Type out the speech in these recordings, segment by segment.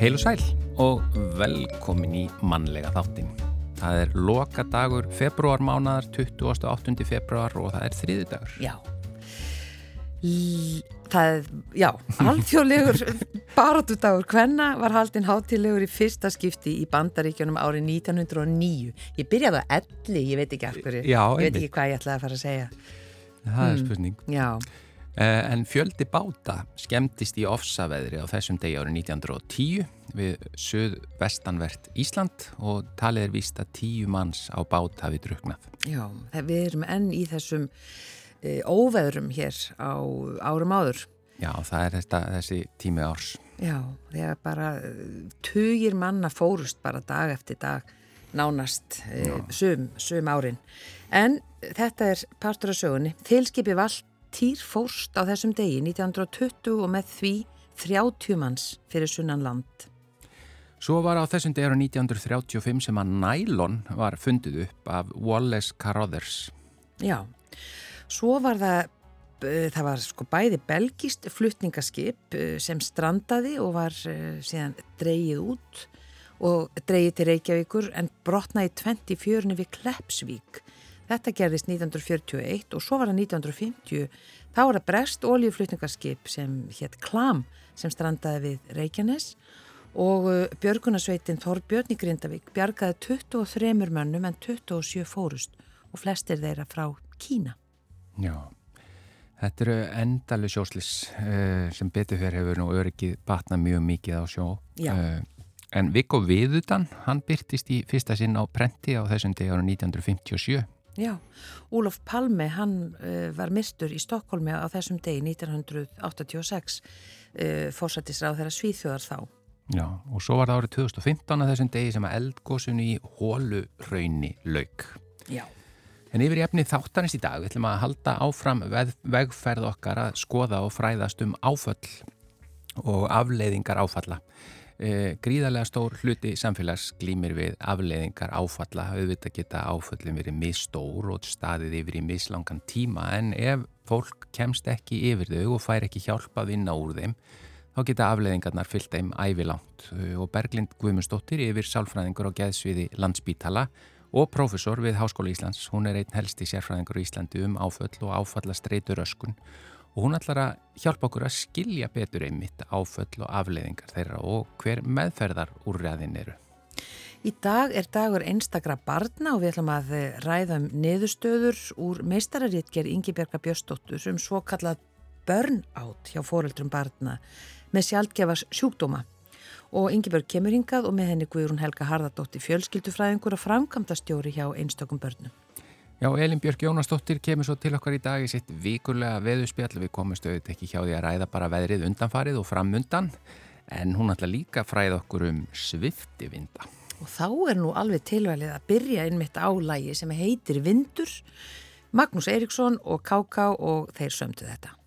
Heil og sæl og velkomin í mannlega þáttin. Það er loka dagur februarmánaðar, 28. februar og það er þriði dagur. Já. L það er, já, alþjóðlegur baráttu dagur. Hvenna var haldinn hátilegur í fyrsta skipti í bandaríkjunum árið 1909? Ég byrjaði að elli, ég veit ekki af hverju. Já, ég veit ekki hvað ég ætlaði að fara að segja. Það er spurning. Já, Eh, En fjöldi báta skemmtist í ofsaveðri á þessum degi árið 1910 við söð-vestanvert Ísland og talið er víst að tíu manns á bát hafi druknað. já, við erum enn í þessum e, óveðrum hér á árum áður. Já, það er þetta, þessi tími árs. Já, þegar bara eh, tugir manna fórust bara dag eftir dag nánast e, sum, sum árin. En þetta er partur af sögunni. Þilskipi Valtýr fórst á þessum degi 1920 og með því 30 manns fyrir sunnan land. Svo var á þessum degi árið 1935 sem að nælon var fundið upp af Wallace Carruthers. Já, svo var það, eh, það var sko bæði belgist flutningaskip eh, sem strandaði og var eh, síðan dreigið út og dreigið til Reykjavíkur en brotnaði 24 við Kleppsvík. Þetta gerðist 1941 og svo var það 1950. Þá var það brest oljuflutningaskip sem hétt Klam sem strandaði við Reykjanes og uh, björgunarsveitin Þorbjörn í Grindavík bjargaði 23 mönnum en 27 fórust og flestir þeirra frá Kína. Já, þetta eru endalu sjóslis uh, sem betur fyrir hefur nú öryggið batnað mjög mikið á sjó. Já. Uh, en Viggo Viðutan, hann byrtist í fyrsta sinn á prenti á þessum degi árið 1957. Já, Úlof Palme, hann uh, var mistur í Stokkólmi á þessum degi 1986, uh, fórsættisráð þeirra Svíþjóðar þá. Já, og svo var það árið 2015 að þessum degi sem að eldgósun í hólu raunni lauk. Já. En yfir í efni þáttanist í dag við ætlum að halda áfram vegferð okkar að skoða og fræðast um áföll og afleiðingar áfalla. E, gríðarlega stór hluti samfélags glýmir við afleiðingar áfalla. Auðvitað geta áföllin verið misstór og staðið yfir í misslangan tíma en ef fólk kemst ekki yfir þau og fær ekki hjálpa að vinna úr þeim þá geta afleiðingarnar fyllt þeim ævilangt og Berglind Guðmundsdóttir yfir sálfræðingur á geðsviði Landspítala og prófessor við Háskóla Íslands. Hún er einn helsti sérfræðingur í Íslandi um áföll og áfalla streytur öskun og hún ætlar að hjálpa okkur að skilja betur einmitt áföll og afleiðingar þeirra og hver meðferðar úrræðin eru. Í dag er dagur einstakra barna og við ætlum að eh, ræða um neðustöður úr meistararitger Ingi Björga Björstóttur um svo kallað burnout hjá foreldrum barna með sjálfgefars sjúkdóma. Og Ingi Björg kemur hingað og með henni Guðrún Helga Harðardóttir fjölskyldufræðingur og framkvæmdastjóri hjá einstökum börnum. Já, Elin Björk Jónasdóttir kemur svo til okkar í dag í sitt vikulega veðuspjall. Við komum stöðut ekki hjá því að ræða bara veðrið undanfarið og framundan en hún ætla líka að fræða okkur um sviftivinda. Og þá er nú alveg tilvæglið að byrja einmitt á lægi sem heitir Vindur, Magnús Eiríksson og Káká og þeir sömdu þetta.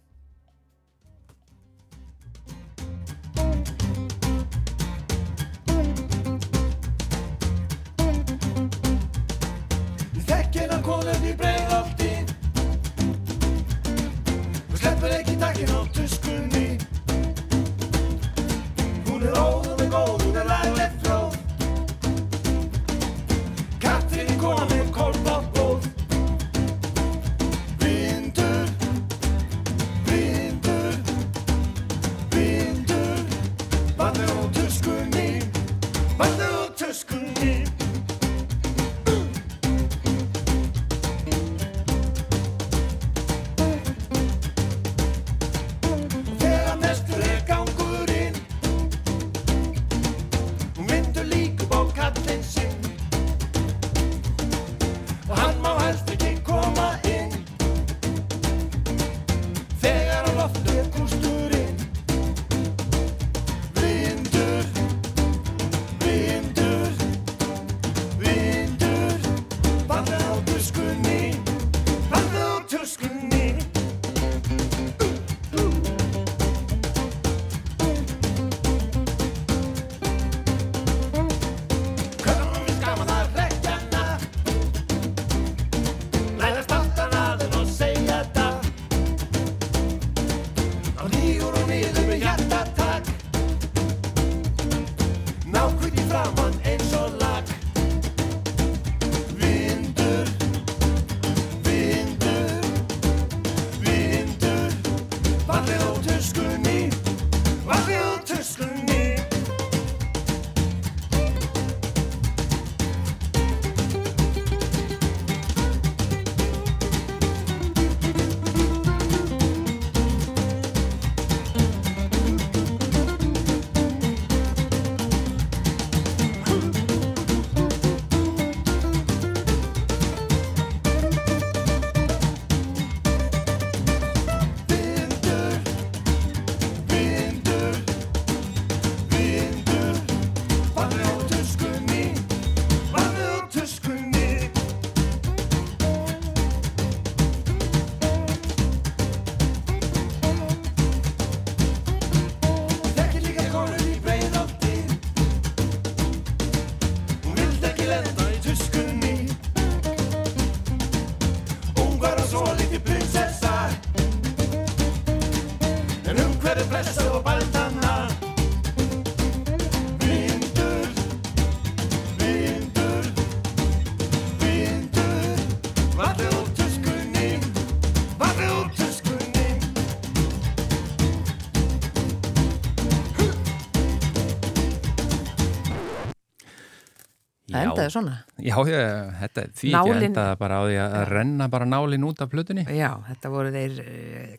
Endaði svona. Já, ég, þetta, því ekki Nálin- endaði bara á því að að renna bara nálin út af plötunni. Já, þetta voru þeir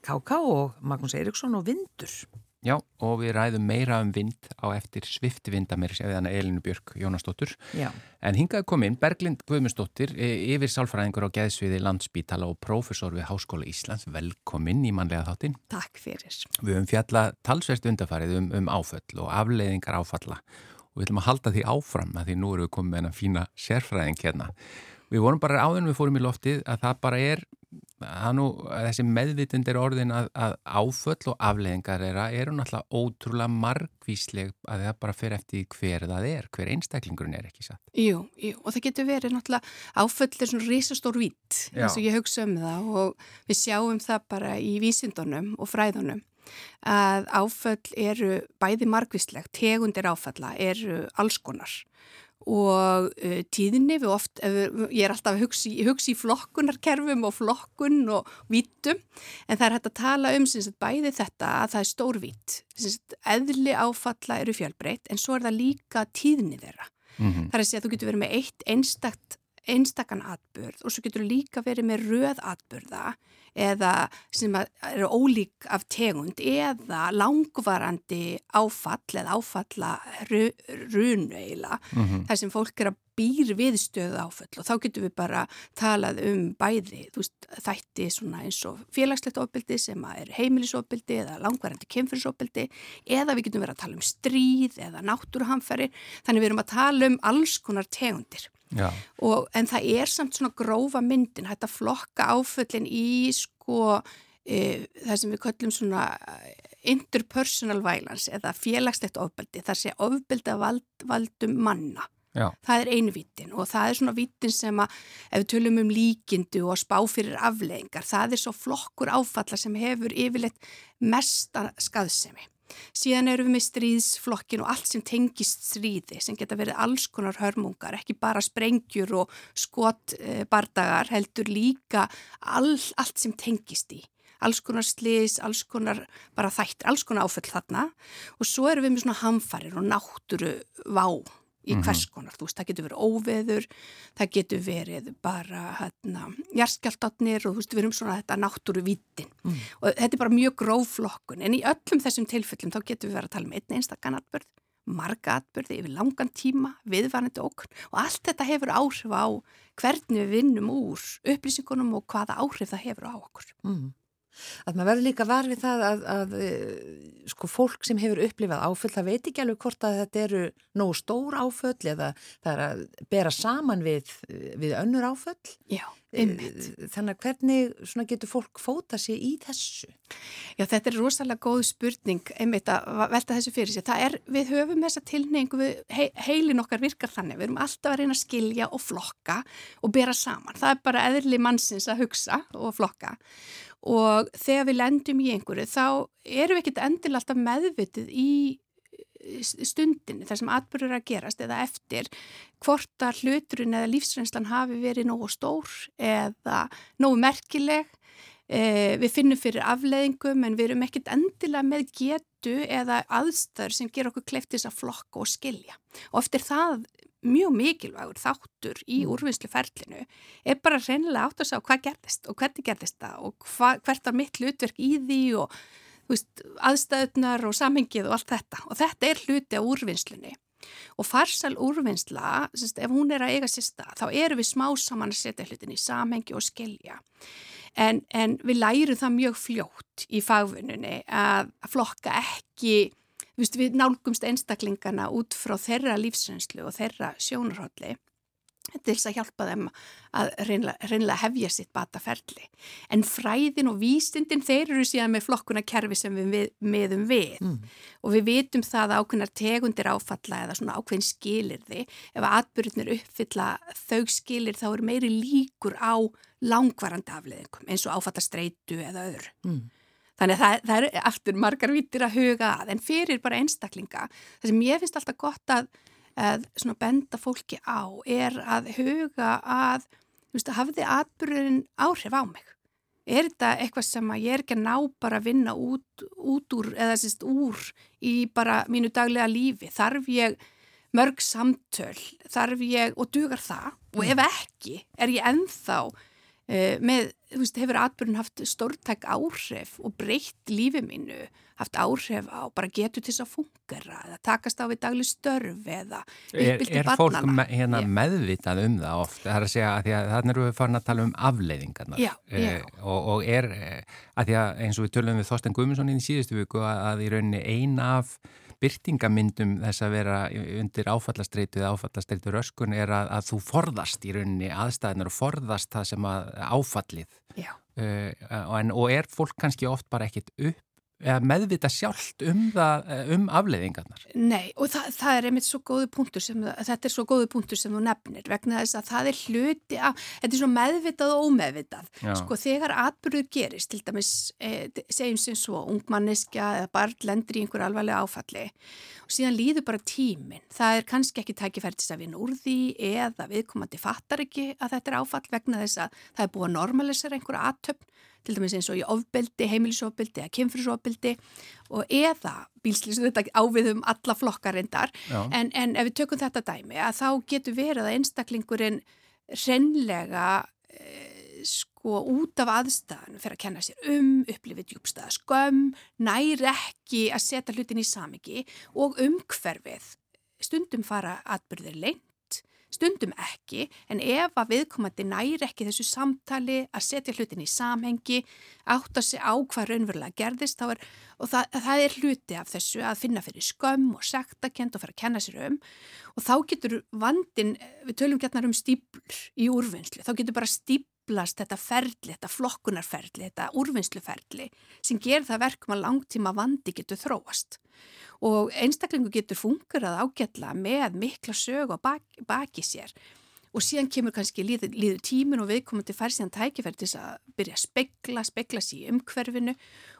K.K. og Magnús Eiríksson og Vindur. Já, og við ræðum meira um vind á eftir svifti vindamir við hana Elinu Björk Jónasdóttur. Já, En hingaði kom inn Berglind Guðmundsdóttir, e, yfir sálfræðingur á geðsviði landsbítala og prófessor við Háskóla Íslands. Velkomin í mannlega þáttinn. Takk fyrir. Við höfum fjallað talsverst undarfarið um, um áföll og afleiðingar áfalla og við ætlum að halda því áfram að því nú erum við komið með hennar fína sérfræðing hérna. Við vorum bara áður en við fórum í loftið að það bara er, að nú, að þessi meðvitund er orðin að, að áföll og afleiðingar þeirra eru náttúrulega ótrúlega margvísleg að það bara fer eftir hver það er, hver einstaklingurinn er ekki satt. Jú, jú, og það getur verið náttúrulega áföll er svona risastór vitt eins og ég hugsa um það og við sjáum það bara í vísindunum og fræðunum að áföll eru bæði margvísleg, tegundir áfalla eru alls konar. Og uh, tíðinni við oft, ég er alltaf að hugsa, hugsa í flokkunarkerfum og flokkun og vítum en það er hægt að tala um sem sagt, bæði þetta að það er stórvít, sem sagt, eðli áfalla eru fjölbreytt en svo er það líka tíðni þeirra. Mm Það er að segja að þú getur verið með eitt einstakt, einstakann atburð og svo getur þú líka verið með röð atburða eða sem eru ólík af tegund eða langvarandi áfall eða áfalla ru- runu eiginlega -hmm. þar sem fólk er að býr við stöðu áföll og þá getum við bara talað um bæði, veist, þætti eins og félagslegt ofbeldi sem er heimilisofbeldi eða langvarandi kemfyrsofbeldi eða við getum verið að tala um stríð eða náttúruhamfæri, þannig við erum að tala um alls konar tegundir. Og, en það er samt svona grófa myndin, að flokka áföllin í sko e, það sem við köllum svona eh, interpersonal violence eða félagslegt ofbeldi, þar sé ofbeldi að vald, valdum manna. já, Það er einu vítin og það er svona vítin sem að ef við tölum um líkindu og spá fyrir afleðingar, það er svo flokkur áfalla sem hefur yfirleitt mesta skaðsemi. Síðan erum við með stríðsflokkin og allt sem tengist stríði sem geta verið alls konar hörmungar, ekki bara sprengjur og skotbardagar heldur líka all, allt sem tengist í. Alls konar slís, alls konar bara þættir, alls konar áföll þarna og svo erum við með svona hamfarir og náttúru vá í hvers konar, þú veist, það getur verið óveður, það getur verið bara hérna, jarskjaldotnir og þú veist, við erum svona þetta náttúru vítin og þetta er bara mjög gróf flokkun en í öllum þessum tilfellum þá getum við verið að tala um einn einstakann atbörð, marga atbörði yfir langan tíma, viðvarandi okkur og allt þetta hefur áhrif á hvernig við vinnum úr upplýsingunum og hvaða áhrif það hefur á okkur. mm. Að maður verður líka var við það að, að eh, sko fólk sem hefur upplifað áföll, það veit ekki alveg hvort að þetta eru nógu stór áföll eða það er að bera saman við, við önnur áföll. Já, einmitt. Eh, Þannig að hvernig getur fólk fóta sig í þessu? Já, þetta er rosalega góð spurning einmitt að velta þessu fyrir sér. Það er, við höfum þessa tilneyingu, við, he, heilin okkar virkar þannig, við erum alltaf að reyna að skilja og flokka og bera saman. Það er bara eðli mannsins að hugsa og flokka og þegar við lendum í einhverju þá erum við ekkert endilega alltaf meðvitið í stundinni þar sem atbyrður er að gerast eða eftir hvort að hluturinn eða lífsreynslan hafi verið nógu stór eða nógu merkileg Eh, við finnum fyrir afleðingum en við erum ekkert endilega með getu eða aðstæður sem ger okkur kleiftis að flokka og skilja. Og eftir það mjög mikilvægur þáttur í úrvinnsluferlinu er bara reynilega átt að sá hvað gerðist og hvernig gerðist það og hva, hvert var mitt hlutverk í því og veist, aðstæðunar og samhengið og allt þetta. Og þetta er hluti á úrvinnslunni. Og farsal úrvinnsla, ef hún er að eiga sér stað, þá erum við smá saman að setja hlutin í samhengi og skilja. En, en við lærum það mjög fljótt í fagvinnunni að flokka ekki, viðst, við nálgumst einstaklingana út frá þeirra lífsreynslu og þeirra sjónarhólli til þess að hjálpa þeim að reynlega, hefja sitt bataferli. En fræðin og vísindin þeir eru síðan með flokkuna kerfi sem við við- miðum við Mm. og við vitum það að ákveðnar tegundir áfalla eða svona ákveðin skilirði ef að atbyrðinir uppfylla þau skilir þá er meiri líkur á langvarandi afleðingum eins og áfalla streitu eða öðru. Mm. Þannig að það, það eru aftur margar vittir að huga að, en fyrir bara einstaklinga. Það sem ég finnst alltaf gott að, að benda fólki á er að huga að, þú veist, hafði atbyrðin áhrif á mig. Er þetta eitthvað sem að ég er ekki að ná bara að vinna út, út úr, eða sérst úr í bara mínu daglega lífi? Þarf ég mörg samtöl? Þarf ég, og dugar það? Og ef ekki, er ég enþá með þú veist, hefur atbyrjun haft stórtæk áhrif og breytt lífið mínu, haft áhrif á bara getur til þess að fungera eða takast á við dagli störf eða uppbylti barnana. Er fólk me, hérna meðvitað um það oft? Það er að segja að, að þannig erum við farin að tala um afleiðingarnar já, já. Eh, og, og er eh, að því að eins og við tölum við Þorsten Guðmundsson í síðustu viku að, að í rauninni ein af byrtingamyndum þess að vera undir áfallastreitu eða áfallastreitu röskun er að, að þú forðast í rauninni aðstæðinar og forðast það sem að áfallið. Uh, en, og er fólk kannski oft bara ekkit upp meðvita sjálft um, það, um afleiðingarnar. Nei og það, það er einmitt svo góðu punktur sem, þetta er svo góðu punktur sem þú nefnir vegna þess að það er hluti að, þetta er svo meðvitað og ómeðvitað. Já. Sko þegar atbyrður gerist, til dæmis eh, segjum sem svo, ungmanniska eða barn lendur í einhver alvarlega áfalli og síðan líður bara tímin. Það er kannski ekki tækifærtis að vinna úr því eða viðkomandi fattar ekki að þetta er áfall vegna þess að það er búið að normalisera einhverja aðtöfn til dæmis eins og í ofbeldi, heimilisofbeldi eða kynfrisofbeldi og eða bílslýs, þetta áviðum alla flokkarindar en, en ef við tökum þetta dæmi að þá getur verið að einstaklingurinn reynlega eh, sko út af aðstæðan fyrir að kenna sér um, upplifið djúbstæða skömm, næri ekki að setja hlutin í samiki og umhverfið. Stundum fara atbyrðir leint stundum ekki en ef að viðkomandi næri ekki þessu samtali að setja hlutin í samhengi átt að segja á hvað raunverulega gerðist er, og það, það er hluti af þessu að finna fyrir skömm og sektakent og fara að kenna sér um. Og þá getur vandin, við tölum gætnar um stíplur í úrvinnslu, þá getur bara stíplast þetta ferli, þetta flokkunarferli, þetta úrvinnsluferli sem ger það verkum að langtíma vandi getur þróast. Og einstaklingu getur fungerað ágætla með mikla sög og baki, baki sér og síðan kemur kannski líður, líður tímin og viðkomandi fær síðan tækifæri til að byrja að spekla, spekla sér umhverfinu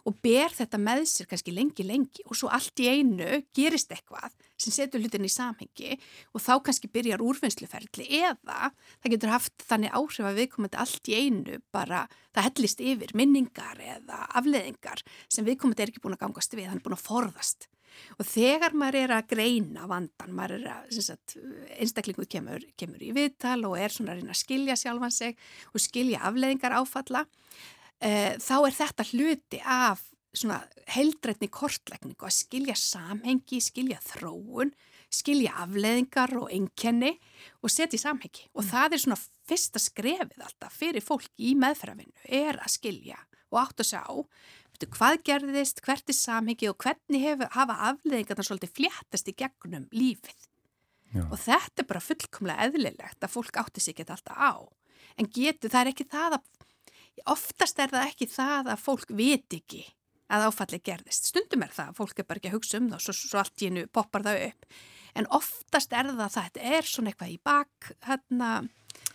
og ber þetta með sér kannski lengi, lengi. Og svo allt í einu gerist eitthvað sem setur hlutin í samhengi og þá kannski byrjar úrfinnsluferðli eða það getur haft þannig áhrif að viðkomandi allt í einu bara það hellist yfir minningar eða afleðingar sem viðkomandi er ekki búin að gangast við, hann er búin að forðast og þegar maður er að greina vandan, maður er að sagt, einstaklingu kemur, kemur í viðtal og er svona að reyna að skilja sjálfan sig og skilja afleðingar áfalla e, þá er þetta hluti af svona heldrætni kortlækningu að skilja samhengi, skilja þróun skilja afleðingar og enkenni og setja í samhengi og mm. það er svona fyrsta skrefið alltaf fyrir fólk í meðferðarvinnu er að skilja og átt að sjá hvað gerðist, hvert er samhengi og hvernig hef, hafa afleðingarna svolítið fljættast í gegnum lífið. Já. Og þetta er bara fullkomlega eðlilegt að fólk átti sig ekki alltaf á. En getur, það er ekki það að, oftast er það ekki það að fólk viti ekki að áfalli gerðist. Stundum er það, fólk er bara ekki að hugsa um það og svo, svo allt í hennu poppar það upp. En oftast er það að þetta er svona eitthvað í bak, hérna,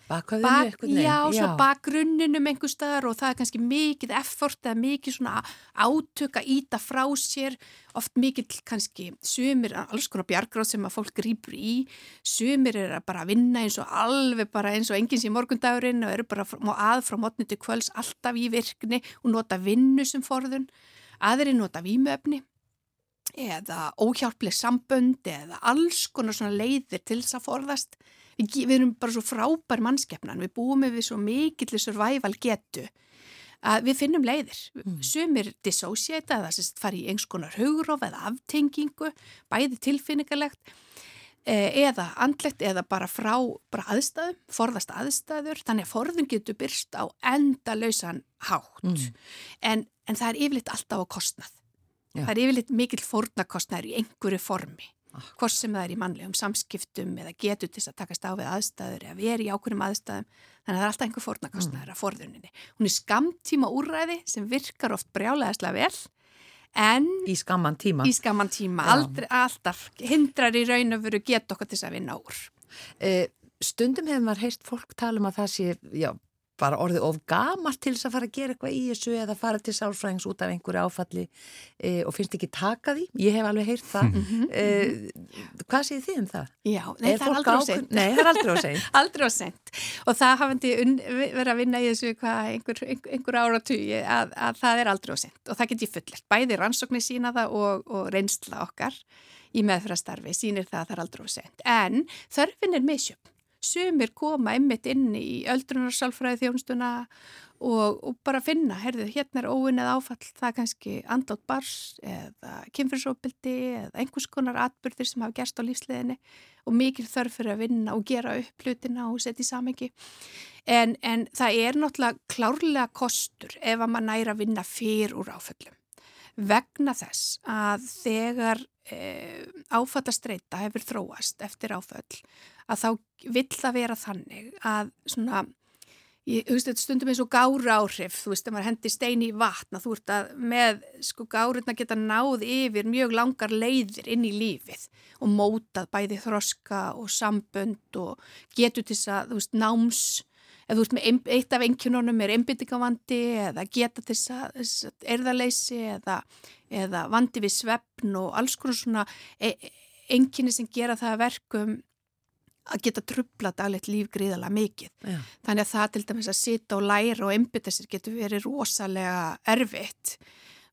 Bakhöfðinu bak, eitthvað neina. Já, já. svo bakgrunninum einhver staðar og það er kannski mikið effort eða mikið svona átök að íta frá sér, oft mikið kannski sumir, alls konar bjargráð sem að fólk grýpur í, sumir er að bara vinna eins og alveg bara eins og engins í morgundagurinn og eru bara að frá mótni til kvöls alltaf í virkni og nota vinnu sem forðun, aðri nota výmöfni eða óhjálpleg sambönd eða alls konar svona leiðir til þess að forðast við, erum bara svo frábær mannskeppnan, við búum við svo mikillir survival getu að við finnum leiðir, mm. sumir dissociata eða sérst fara í einhvers konar hugróf eða aftengingu, bæði tilfinningarlegt e, eða andlegt eða bara frá bara aðstæðum, forðast aðstæður, þannig að forðun getur byrst á enda lausan hátt mm. en, en það er yfirleitt alltaf á kostnað. Já. Það er yfirleitt mikill fórnakostnæður í einhverju formi hvort sem það er í mannlegum samskiptum eða getur til að takast á við aðstæður eða veri í ákveðnum aðstæðum. Þannig að það er alltaf einhver fórnarkostnaður mm. að forðuninni. Hún er skamtíma úræði sem virkar oft brjálæðislega vel en í skamman tíma, í skamman tíma. Aldrei, alltaf hindrar í raun og veru geta okkar til þess að vinna úr. Eh, Stundum hefur maður heist fólk tala um að það sé já, bara orðið of gamalt til þess að fara að gera eitthvað í þessu eða fara til sálfræðings út af einhverju áfalli e, og finnst ekki taka því. Ég hef alveg heyrt það. E, hvað séð þið um það? Já, nei, Er það er aldrei á sent Nei, það er aldrei á seint. Aldrei á sent og það hafandi verið að vinna í þessu hvað, einhver, einhver, áratugi að, að það er aldrei á sent og það get ég fullert bæði rannsóknir sína það og, og reynsla okkar í meðfærastarfi sínir það að það er aldrei á sent en þörfin er misjöfn sumir koma einmitt inn í öldrunarsálfræði þjónstuna og, og bara finna, herðu, hérna er óvinnið áfall, það er kannski andlátt bars eða kynfyrsópildi eða einhvers konar atbyrðir sem hafa gerst á lífsleðinni og mikil þörf fyrir að vinna og gera upp hlutina og setja í samengi. En, en það er náttúrulega klárlega kostur ef að maður næra að vinna fyrr úr áföllum. Vegna þess að þegar e, áfallastreita hefur þróast eftir áföll að þá vill það vera þannig að svona Ég, þú veist, þetta stundum eins og gára áhrif, þú veist, ef maður hendir stein í vatna, þú ert að með, sko, gárurna geta náð yfir mjög langar leiðir inn í lífið og mótað bæði þroska og sambönd og getur til þess að, þú veist, náms, eða þú veist, með eitt af engjununum er einbyttingavandi eða geta til þess að, erðaleysi eða, eða vandi við svefn og alls konar svona e enginni sem gera það að verkum að geta trubla daglegt líf gríðalega mikið. Já. Þannig að það til dæmis að sita og læra og einbytta sér getur verið rosalega erfitt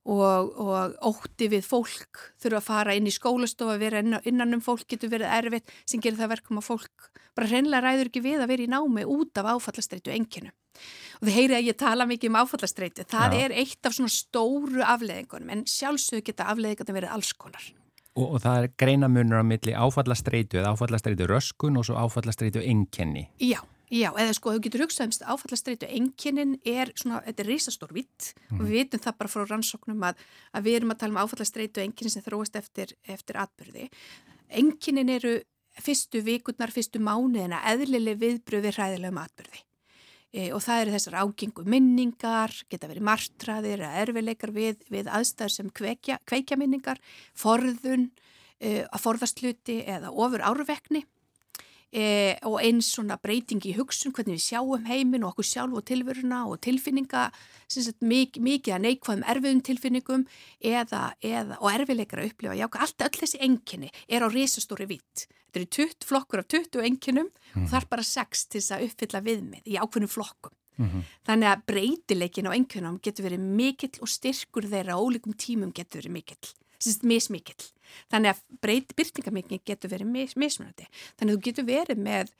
og, og ótti við fólk þurfa að fara inn í skólastofa, vera inn- innan um fólk getur verið erfitt sem gerir það verkum að fólk bara hreinlega ræður ekki við að vera í námi út af áfallastreitu enginu. Og þið heyrið að ég tala mikið um áfallastreitu, það Já. er eitt af svona stóru afleðingunum en sjálfsög geta afleðingarnir verið alls konar. Og, og það er greinamunur á milli áfallastreitu eða áfallastreitu röskun og svo áfallastreitu einkenni. Já, já, eða sko þú getur hugsað um áfallastreitu enginnin er svona, þetta er risastór vitt og við vitum það bara frá rannsóknum að, að við erum að tala um áfallastreitu enginnin sem þróast eftir, eftir atbyrði. Enginnin eru fyrstu vikurnar, fyrstu mánuðina eðlileg viðbröð við hræðilegum atbyrði. E, og það eru þessar ágengu minningar, geta verið martraðir eða erfileikar við, við aðstæður sem kveikja, kveikja minningar, forðun, e, að forðast hluti eða ofur árvekni e, og eins svona breyting í hugsun, hvernig við sjáum heiminn og okkur sjálf og tilveruna og tilfinninga, sagt mik mikið að neikvæðum erfiðum tilfinningum eða, eða, og erfileikar að upplifa. Já, allt öll þessi enginni er á risastóri vitt. Þetta eru 20 flokkur af 20 enginnum og það er bara 6 til þess að uppfylla viðmið í ákveðnum flokkum. Þannig að breytileikin á enginnum getur verið mikill og styrkur þeirra á ólíkum tímum getur verið mikill. Mismikill. Þannig að breyt, byrtingamikinn getur verið mis, mismunandi. Þannig að þú getur verið með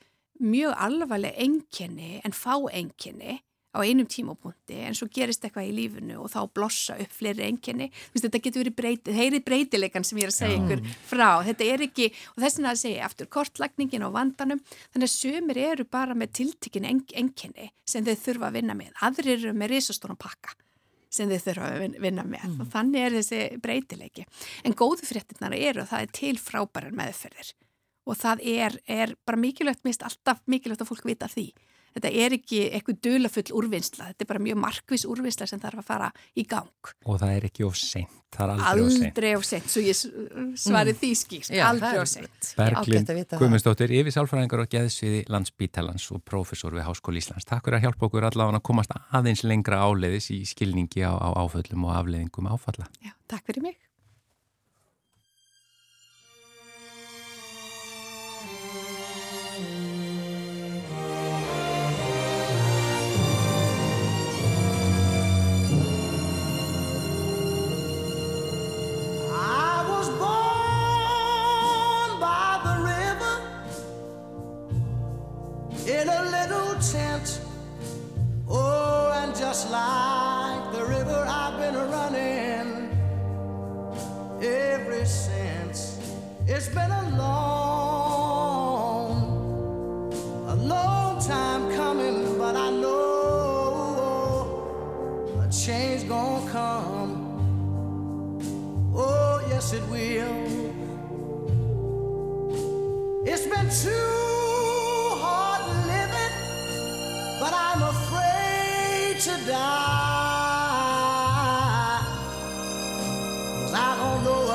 mjög alvarleg enginni en fá enginni á einum tímapunkti en svo gerist eitthvað í lífinu og þá blossa upp fleiri enginni. Þetta getur verið breytið, heyri breytileikan sem ég er að segja ykkur frá. Þetta er ekki, og þess vegna að segja aftur kortlagningin á vandanum, þannig að sömur eru bara með tiltekin enginni sem þau þurfa að vinna með. Aðrir eru með risastónum pakka sem þau þurfa að vin- vinna með og þannig er þessi breytileiki. En góðu fréttinnar eru að það er til frábærar meðferðir og það er, er bara mikilvægt, mist alltaf mikilvægt að fólk vita því. Þetta er ekki eitthvað dulafull úrvinnsla, þetta er bara mjög markvis úrvinnsla sem þarf að fara í gang. Og það er ekki of seint. Það er aldrei of seint. Aldrei of sent, svo ég svarið því skýrt, Já, aldrei of sent. Berglind. Guðmundsdóttir, yfir sálfræðingar og geðsviði landsbítalans og prófessor við Háskóli Íslands. Takk fyrir að hjálpa okkur allavega að komast aðeins lengra áleiðis í skilningi á, á áföllum og afleiðingum áfalla. Já, takk fyrir mig. Just like the river, I've been running ever since. It's been a long, a long time coming, but I know a change gonna come. Oh, yes, it will. It's been too hard living, but I'm afraid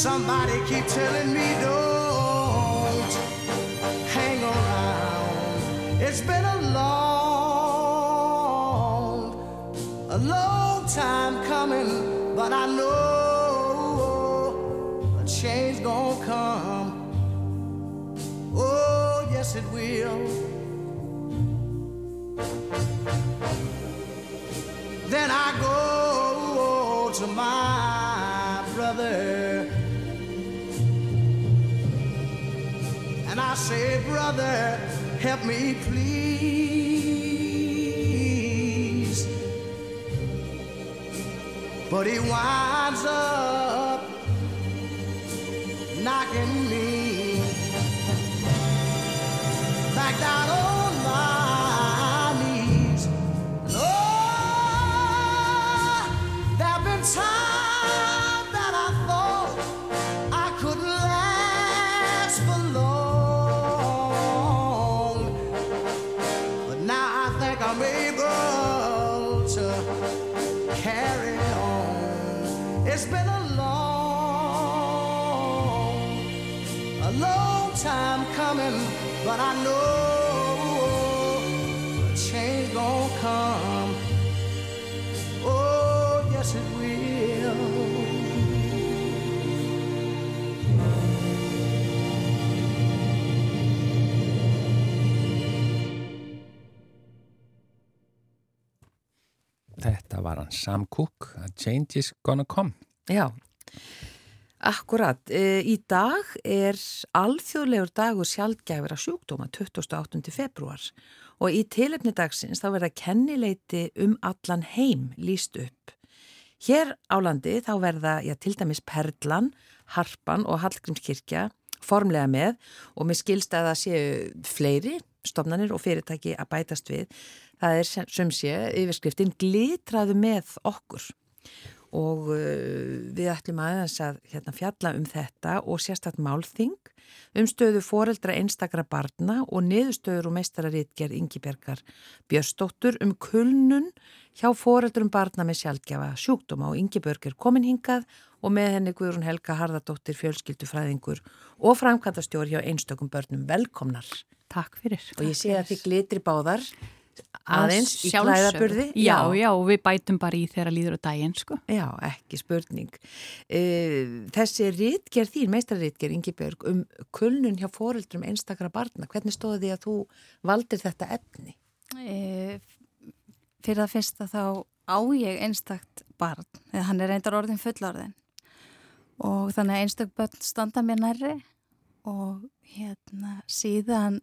Somebody keep telling me say, Brother, help me please. But he winds up knocking been a long, a long time coming, but I know a change gonna come. Oh, yes, it will. Þetta var hann Sam Cooke, A Change is Gonna Come. Já, akkurat. E, Í dag er alþjóðlegur dagur sjálfgæfira sjúkdóma 28. februar og í tilefni dagsins þá verða kennileiti um allan heim líst upp. Hér á landi þá verða, já, til dæmis Perlan, Harpan og Hallgrímskirkja formlega með og með skilst að það séu fleiri stofnanir og fyrirtæki að bætast við. Það er sem sé yfirskriftin glitraðu með okkur og uh, við ætlum aðeins að hérna, fjalla um þetta og sérstætt málþing um stöðu foreldra einstakra barna og niðurstöður og meistararítgerð Ingibergar Björstóttur um kulnun hjá foreldrum barna með sjálfgefa sjúkdóma og Ingiberg er komin hingað og með henni Guðrún Helga Harðardóttir fjölskyldufræðingur og framkvæmtastjóri hjá einstökum börnum velkomnar. Takk fyrir. Og ég sé að þið glitri báðar aðeins í klæðaburði. Já, já, og við bætum bara í þeirra líður á daginn, sko. Já, ekki spurning. Uh, þessi rítgerð þín, meistarrítgerð Ingibjörg, um kulnun hjá foreldrum einstakra barna, hvernig stóði því að þú valdir þetta efni? E, fyrir það fyrsta þá á ég einstakt barn, eða hann er reyndar orðin fullorðin og þannig að einstak börn standa mér nærri og hérna síðan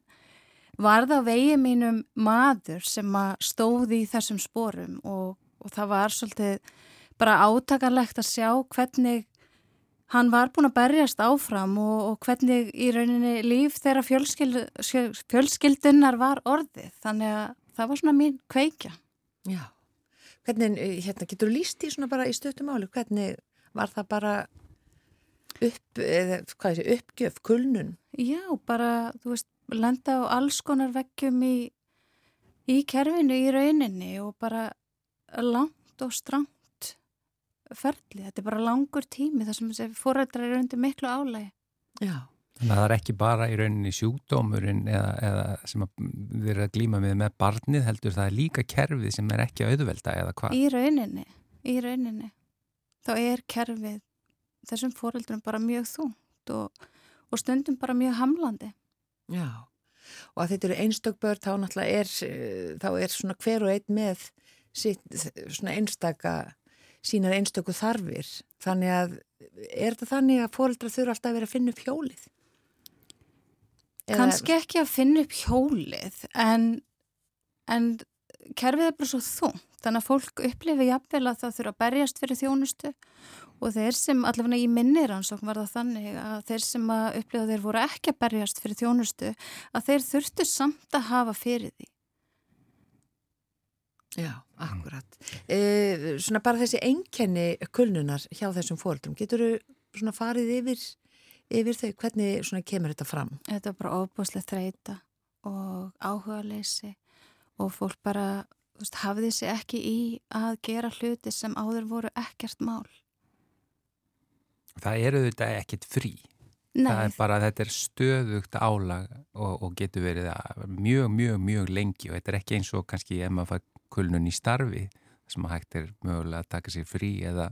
var það á vegi mínum maður sem að stóði í þessum sporum og, og það var svolítið bara átakanlegt að sjá hvernig hann var búin að berjast áfram og, og hvernig í rauninni líf þeirra fjölskyld, fjölskyldunar var orðið þannig að það var svona mín kveikja. Já. Hvernig, eh, hérna, getur þú líst í svona bara í stöttum áli, hvernig var það bara upp, eða hvað er þetta, uppgjöf, kulnun? Já, bara, þú veist, lenda á alls konar vekkjum í, í kerfinu, í rauninni og bara langt og strangt ferli. Þetta er bara langur tími þar sem fórældrar eru undir miklu álægi. Já. Þannig að það er ekki bara í rauninni sjúkdómurinn eða, eða sem að við erum að glýma með með barnið heldur það er líka kerfið sem er ekki auðvelda eða hvað? Í rauninni, í rauninni. Þá er kerfið þessum fórældrum bara mjög þúnt og, og stundum bara mjög hamlandi. Já. Og að þetta eru einstök börn þá náttúrulega er, eh, þá er svona hver og einn með sitt, svona einstaka sínar einstöku þarfir. Þannig að er þetta þannig að fóreldra þurfa alltaf að vera að finna upp hjólið? Eða- Kanski ekki að finna upp hjólið en, en kerfið er bara svo þungt þannig að fólk upplifi jafnvel að það þurfa að berjast fyrir þjónustu og þeir sem allavega í minnir ansókn var það þannig að þeir sem að upplifa þeir voru ekki að berjast fyrir þjónustu að þeir þurftu samt að hafa fyrir því. Já, akkurat. E, svona bara þessi enkenni kulnunar hjá þessum fóreldrum, getur þú svona farið yfir, yfir þau, hvernig svona kemur þetta fram? Þetta er bara óbúslega þreita og áhuga leysi og fólk bara veist, hafði sig ekki í að gera hluti sem áður voru ekkert mál. Það eru þetta ekkert frí. Nei, Það er bara, þetta er stöðugt álag og, og getur verið mjög, mjög, mjög lengi og þetta er ekki eins og kannski ef maður fær kulnun í starfi sem hægt er mögulega að taka sér frí eða,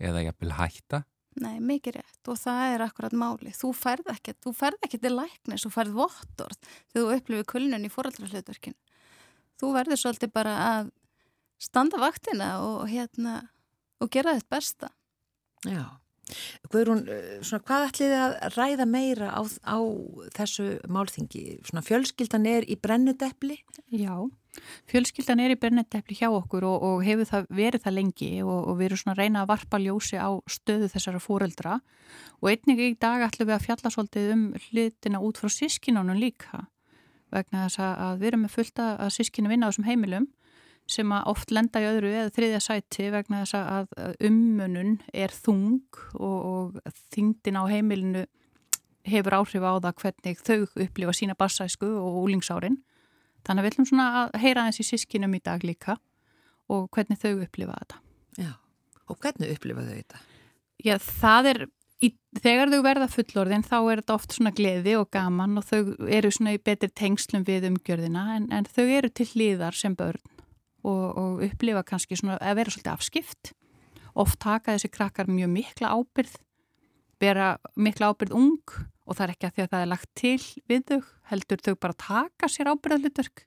eða jafnvel hætta. nei, mikið rétt og það er akkurat máli. Þú færð ekki, þú færð ekki til læknis, þú færð vottorð þegar þú upplifir kulnun í foreldrarhlutverkinu. Þú verður svolítið bara að standa vaktina og hérna og gera þitt besta. Já. Guðrún, eh, svona hvað ætlið þið að ræða meira á, á þessu málþingi? Svona fjölskyldan er í brennudepli? Já, fjölskyldan er í bernetepli hjá okkur og, og hefur það verið það lengi og, og við erum svona að reyna að varpa ljósi á stöðu þessara fóreldra og einnig í dag ætlum við að fjalla svolítið um hlutina út frá sískinunum líka vegna þess að við erum með fullta að sískinu vinna á þessum heimilum sem að oft lenda í öðru eða þriðja sæti vegna þess að ummunun er þung og, og þingdin á heimilinu hefur áhrif á það hvernig þau upplifa sína bassæsku og úlingsárin. Þannig að við ætlum svona að heyra í sískinum í dag líka og hvernig þau upplifa þetta. Já. Og hvernig upplifaðu þetta? Já, það er, í, þegar þau verða fullorðin þá er þetta oft svona gleði og gaman og þau eru svona í betri tengslum við umgjörðina en, en þau eru til hlýðar sem börn og, og upplifa kannski svona að vera svolítið afskipt. Oft taka þessi krakkar mjög mikla ábyrð, vera mikla ábyrð ung og það er ekki að því að það er lagt til við þau, heldur þau bara taka sér ábyrðalutverk.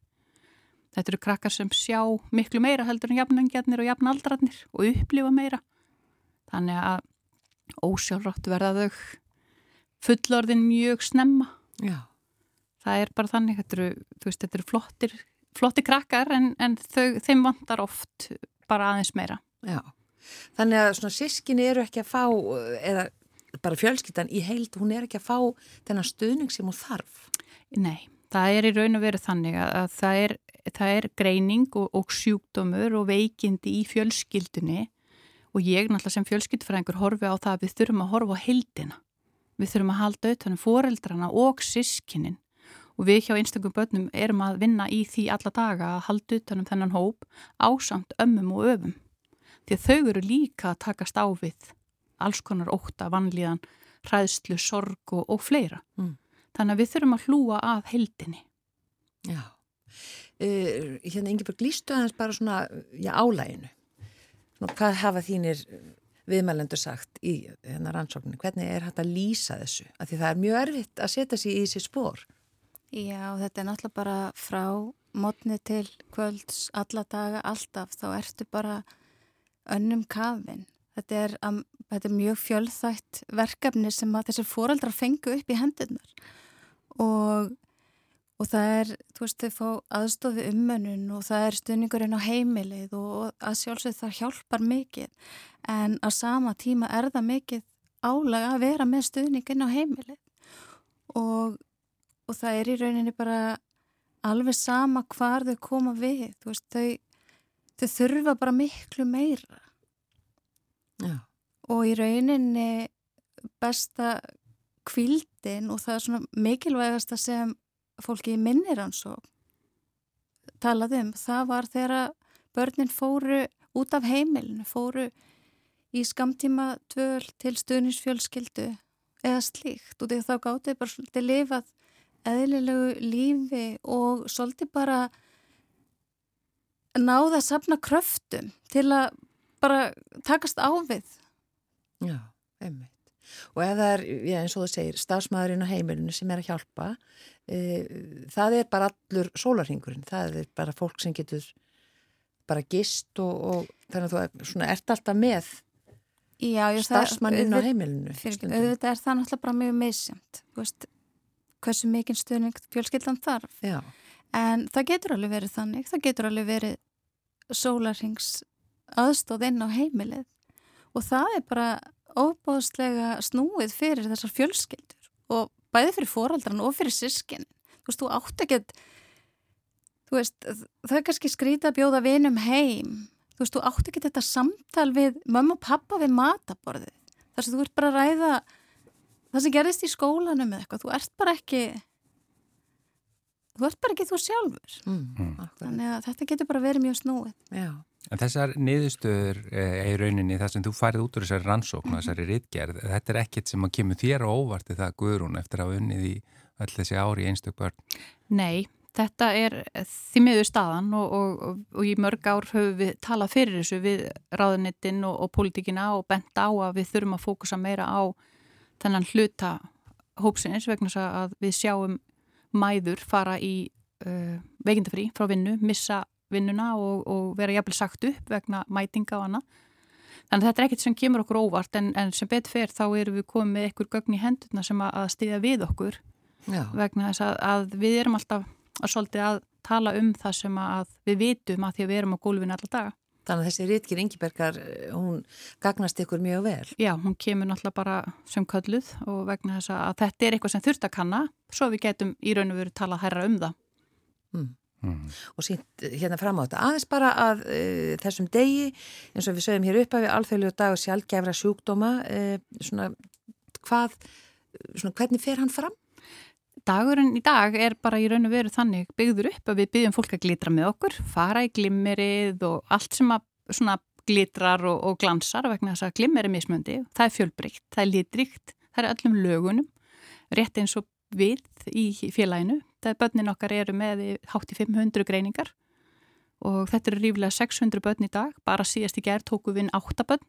Þetta eru krakkar sem sjá miklu meira heldur en jafnangjarnir og jafnaldrarnir og upplifa meira. Þannig að ósjálfrátt verða þau fullorðin mjög snemma. Já. Það er bara þannig, þetta eru, veist, þetta eru flottir, flottir krakkar en, en þau, þeim vantar oft bara aðeins meira. Já. Þannig að svona sískinni eru ekki að fá, eða bara fjölskyldan í heild, hún er ekki að fá þennan stuðning sem hún þarf. Nei, það er í raun og veru þannig að, að það, er, það er greining og, og sjúkdómur og veikindi í fjölskyldunni og ég náttúrulega sem fjölskyldfræðingur horfi á það að við þurfum að horfa á heildina. Við þurfum að halda auðvitað fóreldrana og sískinin og við hjá einstakum börnum erum að vinna í því alla daga að halda utanum þennan hóp ásamt ömmum og öfum. Því þau eru líka að takast á við alls konar óta, vanlíðan, hræðslu, sorg og, og fleira. Mm. Þannig að við þurfum að hlúa að heildinni. Já. Uh, hérna Ingeborg, lístu aðeins bara svona, já, álæginu. Svona, hvað hafa þínir viðmælendur sagt í hérna rannsókninu? Hvernig er hægt að lýsa þessu? Af því það er mjög erfitt að setja sér í þessi spór. Já, þetta er náttúrulega bara frá mótni til kvölds, alla daga, alltaf, þá ertu bara önnum kafin. Þetta er, um, þetta er mjög fjölþætt verkefni sem að þessir fóreldrar fengu upp í hendurnar. Og, og það er, þú veist, þau fá aðstofi umönnun og það er stuðningurinn á heimilið og að sjálfsög það hjálpar mikið. En á sama tíma er það mikið álag að vera með stuðninginn á heimilið. Og og það er í rauninni bara alveg sama hvar þau koma við þú veist, þau, þau þurfa bara miklu meira Já. og í rauninni besta kvildin og það er svona mikilvægasta sem fólki í minnir hans og talaði um, það var þegar börnin fóru út af heimilinu, fóru í skamtíma tvöl til stuðnisfjölskyldu eða slíkt og þá gáttu bara svolítið lifað eðlilegu lífi og svolítið bara náða að sapna kröftum til að bara takast á við. Já, einmitt. Og ef það er, já, eins og þú segir, stafsmæðurinn á heimilinu sem er að hjálpa, e, það er bara allur sólarhingurinn. Það er bara fólk sem getur bara gist og, og þannig að þú er, svona, ert alltaf með á auðvitað- heimilinu. Fyrir, auðvitað er það náttúrulega bara mjög misjönd, þú veist, hversu mikinn stuðning fjölskyldan þarf. Já, En það getur alveg verið þannig, það getur alveg verið sólarhings aðstóð inn á heimilið og það er bara óbóðslega snúið fyrir þessar fjölskyldur og bæði fyrir fóraldran og fyrir sískin. Þú veist, þú átt ekki þú veist, það er kannski skrítið að bjóða vinum heim. Þú veist, þú átt ekki þetta samtal við mamma og pappa við mataborðið. Þar sem þú ert bara að ræða það sem gerist í skólanum eða eitthvað. Þú ert bara ekki, þú ert bara ekki þú sjálfur. Mm, Þannig að þetta getur bara verið mjög snúið. Já. En þessar niðurstöður eh, í rauninni, það sem þú farið út úr þessari rannsókn og þessari rittgerð, þetta er ekkit sem að kemur þér á óvarti það Guðrún eftir að hafa unnið í öll þessi ári í einstök börn. Nei, þetta er því miður staðan og, og, og í mörg ár höfum við talað fyrir þessu við ráðunittinn og, og pólitíkina og bent á að við þurfum að fókusa meira á þennan hluta hópsins vegna þess að við sjáum mæður fara í uh, veikindafrí frá vinnu, missa vinnuna og, og vera jafnvel sagt upp vegna mætinga og annað. Þannig að þetta er ekkert sem kemur okkur óvart en, en sem betur fyrir þá erum við komið með einhver gögn í hendurna sem að, að stiðja við okkur Já. vegna þess að, að við erum alltaf að að tala um það sem að við vitum að því að við erum á gólfinu alla daga. Þannig að þessi Ritgir Ingibergar, hún gagnast ykkur mjög vel. Já, hún kemur náttúrulega bara sem kölluð og vegna þess að þetta er eitthvað sem þurft að kanna svo við getum í raun og veru talað herra um það. Mm. Mm. Og sínt hérna fram á þetta. Aðeins bara að uh, þessum degi, eins og við sögum hér upp af við alþjóðlegu dag og sjálfgefra sjúkdóma, uh, svona hvað, svona hvernig fer hann fram? Dagurinn í dag er bara í raun og veru þannig byggður upp að við byggjum fólk að glitra með okkur, fara í glimmerið og allt sem að svona glitrar og, og glansar vegna þess að glimmer er mismöndi, það er fjölbreykt, það er litrikt, það er öllum lögunum, rétt eins og við í félaginu, það er börnin okkar eru með hátt í 500 greiningar og þetta eru rífilega 600 börn í dag, bara síðast í gerð tóku við 8 börn,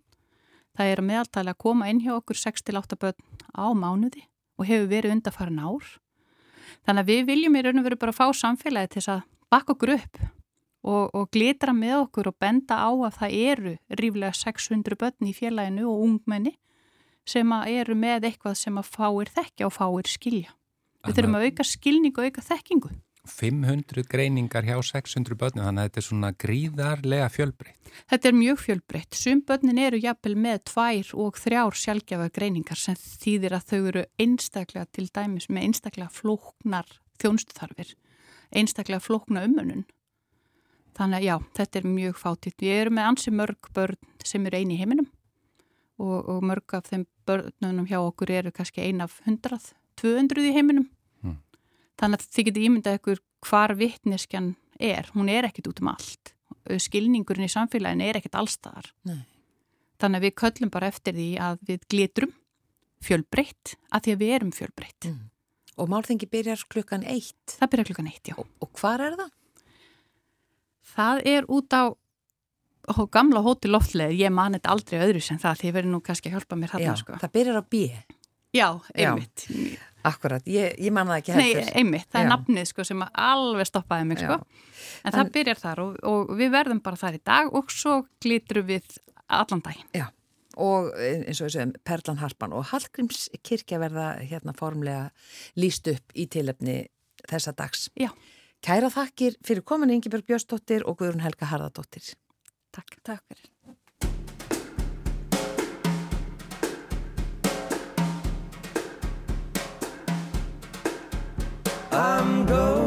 það er að meðaltæli að koma inn hjá okkur 6-8 börn á mánuði og hefur verið undarfæran ár Þannig að við viljum í raun og veru bara fá samfélagi til að bakka okkur upp og, og glitra með okkur og benda á að það eru ríflega 600 börn í félaginu og ungmenni sem eru með eitthvað sem að fáir þekkja og fáir skilja. Við þurfum að auka skilning og auka þekkingu. 500 greiningar hjá 600 börnum, þannig að þetta er svona gríðarlega fjölbreytt. Þetta er mjög fjölbreytt. Sum börnin eru jafnvel með tvær og þrjár sjálfgefa greiningar sem þýðir að þau eru einstaklega til dæmis með einstaklega flóknar þjónstuþarfir, einstaklega flókna umönun. Þannig að já, þetta er mjög fátitt. Við erum með ansi mörg börn sem eru eini í heiminum og, og mörg af þeim börnunum hjá okkur eru kannski ein af 100, 200 í heiminum Þannig að þið getur ímyndað ykkur hvar vittneskjan er. Hún er ekkit út um allt. Skilningurinn í samfélagin er ekkit allstaðar. Nei. Þannig að við köllum bara eftir því að við glitrum fjölbreytt að því að við erum fjölbreytt. Mm. Og málþengi byrjar klukkan eitt. Það byrjar klukkan eitt, já. Og, og hvar er það? Það er út á ó, gamla hóti loftleð. Ég mani þetta aldrei öðru sem það. Þið verður nú kannski að hjálpa mér Já, þarna, sko. það byrjar á B. Já, einmitt. Akkurat, ég, ég man það ekki Nei, heldur. einmitt, það er Já. nafnið sko sem alveg stoppaði mig sko. En það En- byrjar þar og, og við verðum bara þar í dag og svo glitrum við allan daginn. Já, og eins og segjum Perlan Harpan og Hallgríms kirkja verða hérna formlega líst upp í tilefni þessa dags. Já. Kæra þakkir fyrir komin Ingebjörg Björnsdóttir og Guðrún Helga Harðardóttir. Takk. Takk fyrir. I'm going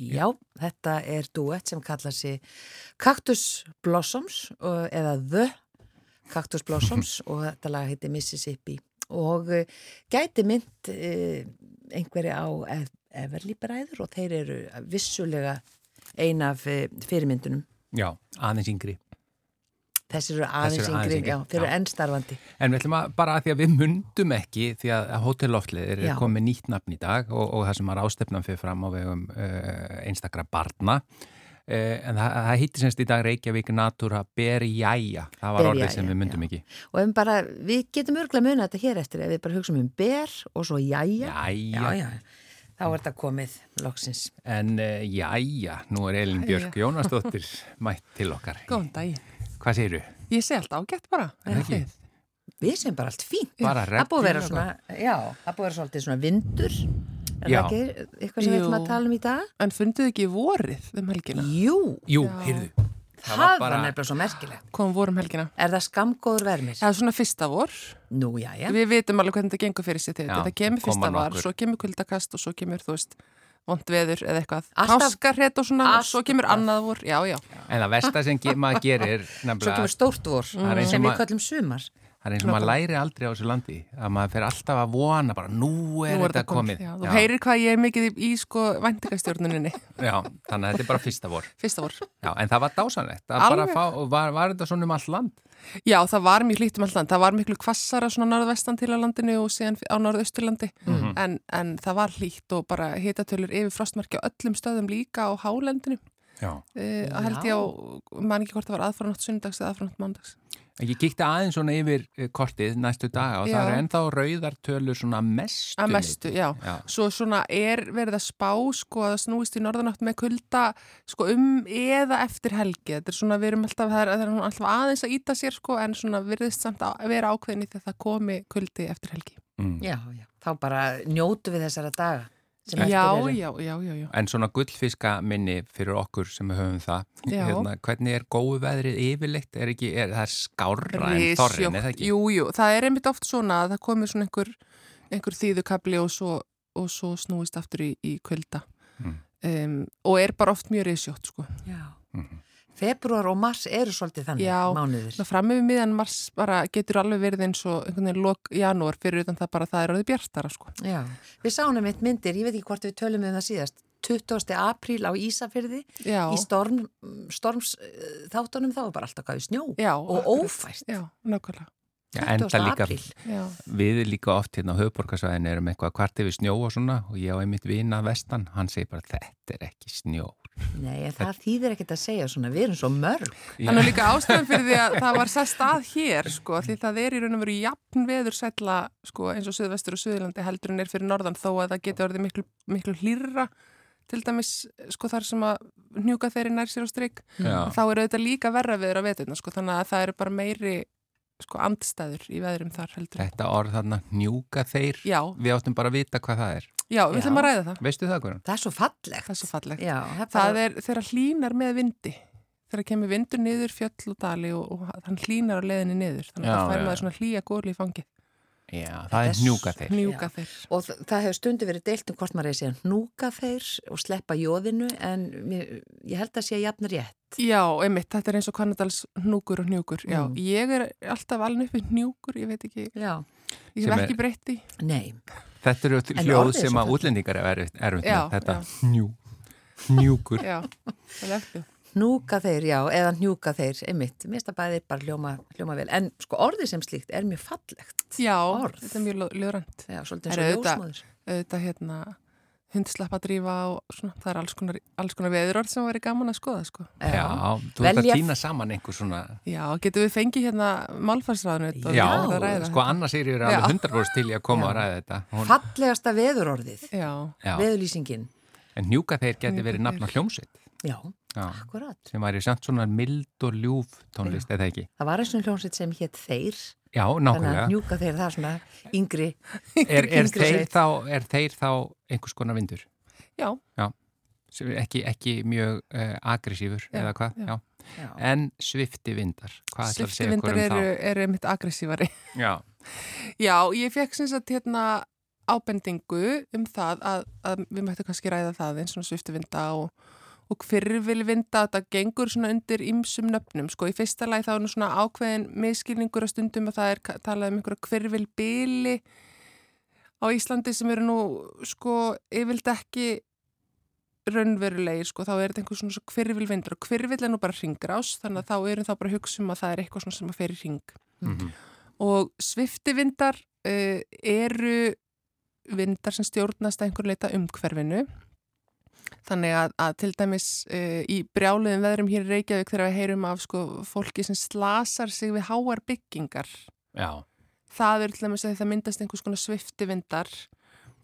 Já, þetta er duett sem kallar sig Cactus Blossoms eða The Cactus Blossoms og þetta lag heiti Mississippi og uh, gæti mynd uh, einhverja á Ev- Everly bræður og þeir eru vissulega ein af uh, fyrirmyndunum. Já, aðeins yngri. Þessir eru aðeins yngri, já, þeir eru ennstarfandi. En við ætlum að bara að því að við mundum ekki því að Hotel Loftleðir Já. er komið nýtt nafn í dag og, og það sem var ástefnan fyrir fram á vegum uh, einstakra barna uh, en það, það hýtti semst í dag Reykjavík Natura Berjæja það var orðið sem við mundum já. ekki Og ef bara, við getum örgulega munið þetta hér eftir ef við bara hugsaum um ber og svo jæja. Jæja, Já, já, þá er þetta komið loksins. en uh, jæja, nú er Elin Björk Jónasdóttir mætt til okkar Góðan daginn. Hvað segirðu? Ég sé allt ágætt bara. Er það? Við sem bara allt fínt. Bara Það búið að vera svona, já, það búið að vera svolítið svona vindur. Er það ekki eitthvað sem við ætlum að tala um í dag? En funduðu ekki vorið um helgina? Jú, Jú, heyrðu það, var var, bara- nefnilega svo merkilegt. Kom vorum helgina. Er það skamgóður vermir? Það er svona fyrsta vor. Nú, já, já. Við vitum alveg hvernig þetta gengur fyrir sig þegar Já, þetta kemur koma fyrsta var, svo kemur kuldakast og svo kemur, þú veist, vond veður eða eitthvað. Páskarrétt og svona, og svo kemur annað vor. Já, já. En það versta sem ge- maður gerir Svo nefnilega kemur stórt vor og sem við kallum sumar. Það er eins og maður læri aldrei á þessu landi að maður fer alltaf að vona bara nú er Nú þetta komið. Já, þú heyrir hvað ég er mikið í, í sko væntingastjórnuninni. Já, þannig að þetta er bara fyrsta vor. Fyrsta vor. Já, en það var dásanlegt. Það fá, var, var þetta svona um all land? Já, það var mjög hlýtt um allt land. Það var miklu kvassara svona norðvestan til að landinu og síðan á norðausturlandi. Mhm. En, en það var hlýtt og bara hitatölur yfir frostmarki á öllum stöðum líka á hálendinu. Já. Uh, held ég á, man ekki hvort það var aðfranátt sundags eða aðfranátt mandags. Ég kíkti aðeins svona yfir eh, kortið næstu daga og það Já. eru ennþá rauðar tölur svona mestu. Að mestu, já. Já. Svo svona er verið að spá sko að það snúist í norðanátt með kulda sko um eða eftir helgi. Þetta er svona, við erum alltaf, það er, það er alltaf aðeins að íta sér sko en svona virðist samt að vera ákveðin í því að það komi kuldi eftir helgi. Mm. Já, já. Þá bara njótu við þessara daga. Já, já, já, já, já. En svona gullfiska minni fyrir okkur sem höfum það. Hérna, hvernig er góðu veðrið yfirleitt? Er, ekki, er það skárra en þorrin, er það ekki? Jú, jú, það er einmitt oft svona að það komir svona einhver, einhver þýðukabli og svo, og svo snúist aftur í, í kulda Mm. um, og er bara oft mjög reysjótt sko. Já. Mhm. Februar og mars eru svolítið þannig Já, mánuðir. Það fram yfir miðan mars bara getur alveg verið eins og einhvern veginn lok janúar fyrir utan það bara að það er orðið bjartara sko. Já, við sáum einmitt myndir, ég veit ekki hvort við tölum um það síðast, 20. apríl á Ísafyrði Já, í storm, storms þáttunum þá er bara alltaf gæði snjó já, og ófært. Já, nákvæmlega. Já, 20. enda líka. Já, við líka oft hérna á höfuborgarsvæðin erum eitthvað kvart yfir snjó og svona og ég á einmitt vina vestan, hann segir bara þetta er ekki snjó. Nei, það þýðir ekkert að segja svona, við erum svo mörg. Þannig líka ástæðan fyrir því að það var sest að hér sko, því það er í raun og veru jafn veður sætla sko, eins og Suðvestur og Suðurlandi heldur en er fyrir norðan þó að það geti orðið miklu, miklu hlýrra til dæmis sko þar sem að hnjúka þeirri nær sér á stryk þá er auðvitað líka verra veður á veturna sko þannig að það eru bara meiri sko andstæður í veðurum þar heldur. Þetta orð þarna njúka þeir, Já, við áttum bara að vita hvað það er. já, við ætlum að ræða það. Veistu það hverjum? Það er svo fallegt. Það er svo fallegt. Já, það er Það er þegar hlínar með vindi þegar kemur vindur niður fjöll og dali og, og hann hlínar á leiðinni niður þannig að það fær maður svona hlýja góðli í fangið Já, það er er njúka þeir. mjúka Já. þeir og það hefur stundu verið deilt um hvort maður er að segja hnúka þeir og sleppa jóðinu en mér, ég held að sé jafn rétt. Já, einmitt, þetta er eins og Kannadals hnúkur og hnjúkur Já, Mm. ég er alltaf alveg uppi hnjúkur ég veit ekki, Já, ég hef ekki breytt í nei, Þetta eru En hljóð er sem að útlendingar er erfitt, með. Þetta já. njú, njúkur. Já, það er eftir hnúka þeir, já, eða hnjúka þeir, einmitt, mér finnst að bæði bara hljóma, hljóma vel, en sko orðið sem slíkt er mjög fallegt. Já, Orð. þetta er mjög ljóðrænt Já, svolítið eins og auðvitað- ljósmóður. auðvitað hérna hundslappa drífa og svona, það er alls konar, alls konar veðurorð sem væri gaman að skoða sko. Já, þú ert að týna saman einhver svona... Já, getum við fengið hérna málfarsræðinu Já, ræða sko Anna Sigri er alveg. 100% til í að koma Já. að ræða þetta. Hún, Fallegasta veðurorðið, Já, já, veðurlýsingin. en njúka þeir geti verið nafn á hljómsveit. Já, Já, akkurat. sem væri samt svona mild og ljúf tónlist, eða ekki? Það var eins og hljómsveit sem hétt þeir, Já, þannig að nákvæmlega. hnjúka þeir, það svona yngri. Er, er, yngri þeir þá, er þeir þá einhvers konar vindur? já, er ekki, ekki mjög uh, agressífur, Já, eða hvað? já. Já. Já. En svifti vindar, hvað sviftivindar okkur um eru, eru mitt aggressívari Já, Já, ég fekk sem sagt hérna ábendingu um það að, að við mættum kannski ræða það eins og sviftuvinda og, og hverfilvinda, þetta gengur svona undir ymsum nöfnum, sko, í fyrsta lagi þá er nú svona ákveðin miskilningur að stundum að það er talað um einhverja hverfilbili á Íslandi sem eru nú, sko, yfirlt ekki raunverulegir, sko, þá er þetta einhver svona hverfilvindur og hverfil er nú bara ringrás, þannig að þá erum þá bara að hugsa um að það er eitthvað svona sem að fer í ring mm og sviftivindar uh, eru vindar sem stjórnast að einhver leita umhverfinu þannig að, að til dæmis uh, í brjáluðum veðrum hér í Reykjavík þegar við heyrum af sko, fólki sem slasar sig við háar byggingar. Já, það er til dæmis að það myndast einhvers konar sviftivindar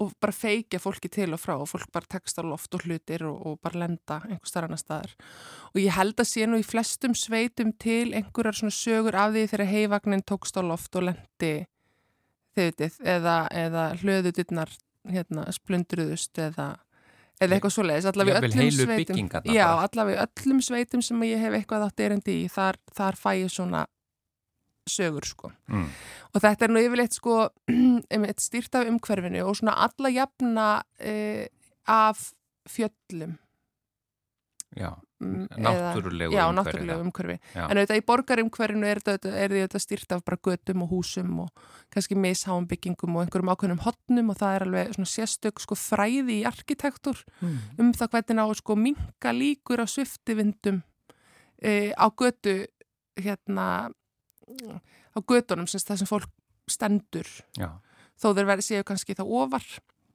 og bara feikja fólki til og frá og fólk bara tekst á loft og hlutir og, og bara lenda einhver starf annar staðar. Og ég held að sé nú í flestum sveitum til einhverjar svona sögur af því þegar heivagnin tókst á loft og lendi þauðið eða, eða hlöðutinnar hérna, splundruðust eða, eða eitthvað já, bara. allavega öllum sveitum sem ég hef eitthvað átt erindi í þar, þar fæ ég svona sögur sko mm. Og þetta er nú yfirleitt sko stýrt af umhverfinu og svona alla jafna uh, af fjöllum. já, náttúrulegu eða, já, umhverfi, náttúrulegu umhverfi. En auðvitað í borgarumhverfinu er þetta, stýrt af bara götum og húsum og kannski misháum byggingum og einhverjum ákveðnum hotnum og það er alveg svona sérstök sko fræði í arkitektur Mm. um það hvernig á sko minka líkur á sviftivindum uh, á götu hérna á götunum sem það sem fólk stendur. Já, þó þeir verði séu kannski þá ofar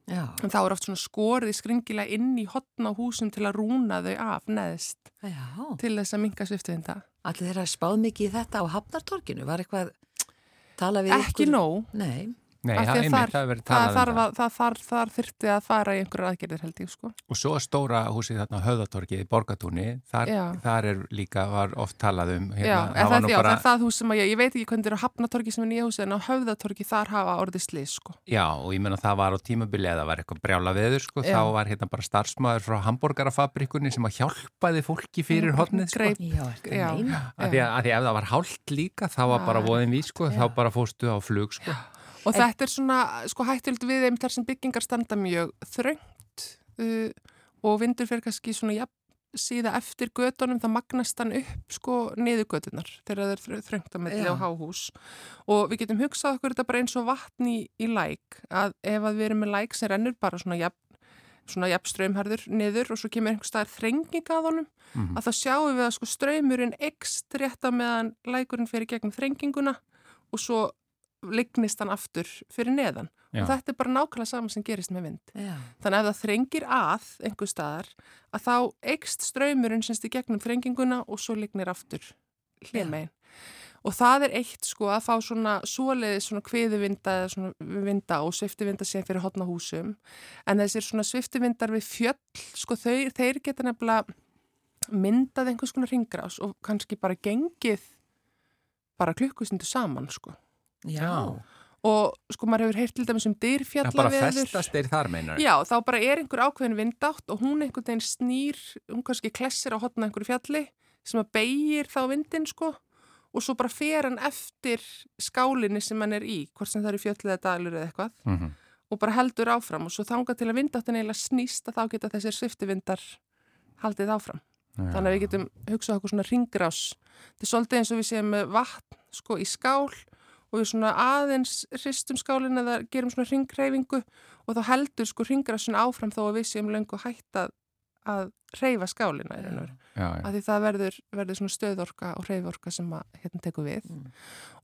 Já, en þá er oft svona skorið skringilega inn í hotna húsum til að rúna þau af neðst já. til þess að minka sviftuvinda. Allir þeirra spáð mikið í þetta á Hafnartorkinu, var eitthvað talað við Ekki ykkur? nóg. Nei, nei, það, að einmitt, þar- það verið Það talað þarf, um það. að, það þarf, þar þyrfti að fara í einhverjar aðgerðir held ég sko. Og svo stóra húsið þarna á höfðatorkið í Borgatúni, þar, þar er líka, var oft talað um, hérna, það, já, nú það er það hús sem að ég, ég veit ekki hvernig það er á Hafnatorki sem er nýja húsi en á Höfðatorki þar hafa orðið slið sko. Já, og ég menna það var á tímabili eða var eitthvað brjála veður, sko, Já. þá var hérna bara starfsmæður frá hambúrgarafabrikunni sem að hjálpaði fólki fyrir hotnið, sko. Greip. já, er það? Að því að, að því ef það var hálft líka, þá var bara Já. voðin við, sko, þá bara fóstu á flug, sko. Og þetta er svona, sko hættild við þeim þar sem byggingar standa mjög þröngt uh, og vindur fyrir kannski svona jafn síða eftir gödunum það magnast hann upp sko niður gödunar þegar það er þröngt að Já. á háhús og við getum hugsað okkur þetta bara eins og vatn í, í læk að ef að við erum með læk sem rennur bara svona jafn svona jafn ströymharður niður og svo kemur einhver staðar þrenging að honum Mhm. að þá sjáum við að sko ströymurinn ekst rétt að meðan lækurinn fer í gegnum þrenginguna og svo lignist hann aftur fyrir neðan. Já. og þetta er bara nákvæmlega saman sem gerist með vind. Já. þannig að ef það þrengir að einhver staðar að þá ekst ströymurinn semst í gegnum þrenginguna og svo lignir aftur hlýrmegin og það er eitt sko að fá svona svoleiði svona kviðuvinda eða svona vinda og sviftivinda sem fyrir hotna húsum. En þessir svona sviftivindar við fjöll sko þau, þeir geta nefnilega myndað einhvers konar ringrás og kannski bara gengið bara klukkustundu saman sko Já. og sko maður hefur heyrt til dæmis um Það bara dyrfjallaveður festast þeir þar meinar Já, þá bara er einhver ákveðin vindátt og hún einhvern veginn snýr, hún kannski klessir á hotna einhverju fjalli sem að beigir þá vindin sko og svo bara fer hann eftir skálinni sem hann er í, hvort sem það eru fjöll eða dalur eða eitthvað Mhm. og bara heldur áfram og svo þangað til að vindáttin eiginlega snýst að þá geta þessir sviftivindar haldið áfram. Þannig að við getum hugsað okkur svona ringrás. Þetta er svolítið eins og við séum vatn sko í skál og við svona aðeins hristum skálinn eða gerum svona ringreifingu og þá heldur sko ringrásin áfram þó að við séum löngu hætt að, að reyfa skálina í raun og veru. Af því það verður, verður svona stöðorka og reyforka sem að hérna tekur við. Mm.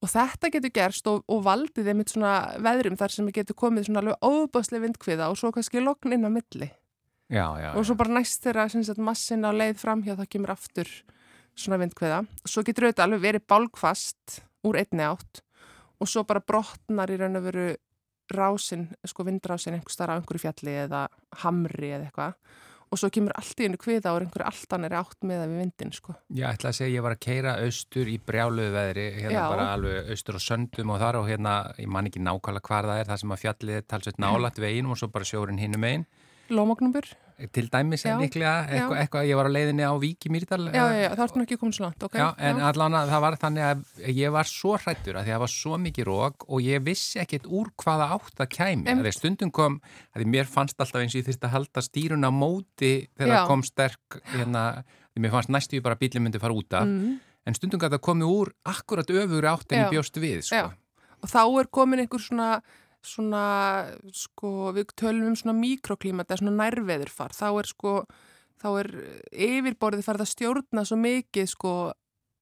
Og þetta getur gerst og, og valdið einmitt svona veðrum þar sem getur komið svona alveg óbáslega vindkviða og svo kannski logn inn á milli Já, já, og svo já. bara næst sem sagt, massin á leið framhjá það kemur aftur svona vindkviða. Svo getur auðvitað alveg verið bálkfast úr einni átt og svo bara brotnar í raun og veru rásin, sko vindrásin einhver starf á einhverju fjalli eða hamri eða eitthvað og svo kemur allt í einu kviða og einhverju allt annar átt með það við vindin sko. Ég ætla að segja ég var að keira austur í brjáluðu veðri, hérna Já. bara alveg austur og söndum og þar og hérna, ég man ekki nákvæmlega hvar það er, það sem að fjallið er talsveit nálætt veginum og svo bara sjórin hinum megin. Lómagnúbur? Til dæmis Já, er líklega eitthvað, já. eitthvað, ég var á leiðinni á Vík í Mýrdal. Já, já, já, það ertu nú ekki komið svo langt, ok? Já, en allan að það var þannig að ég var svo hrættur að því að það var svo mikið rók og ég vissi ekkert úr hvaða átt það kæmi. Það er stundum kom, að því mér fannst alltaf eins og ég þurfti að halda stýrun á móti þegar Já. það kom sterk, hérna, því mér fannst næstu bara að bílinn myndi fara út af. Mm. En stundum gæti það komið úr akkurat öfugur átt en Já. ég bjóst við, sko. Já. Og þá er komin einhver svona, svona, sko, við tölum um svona mikroklímat eða svona nærveðurfar. Þá er sko, þá er yfirborðið farið að stjórna svo mikið, sko,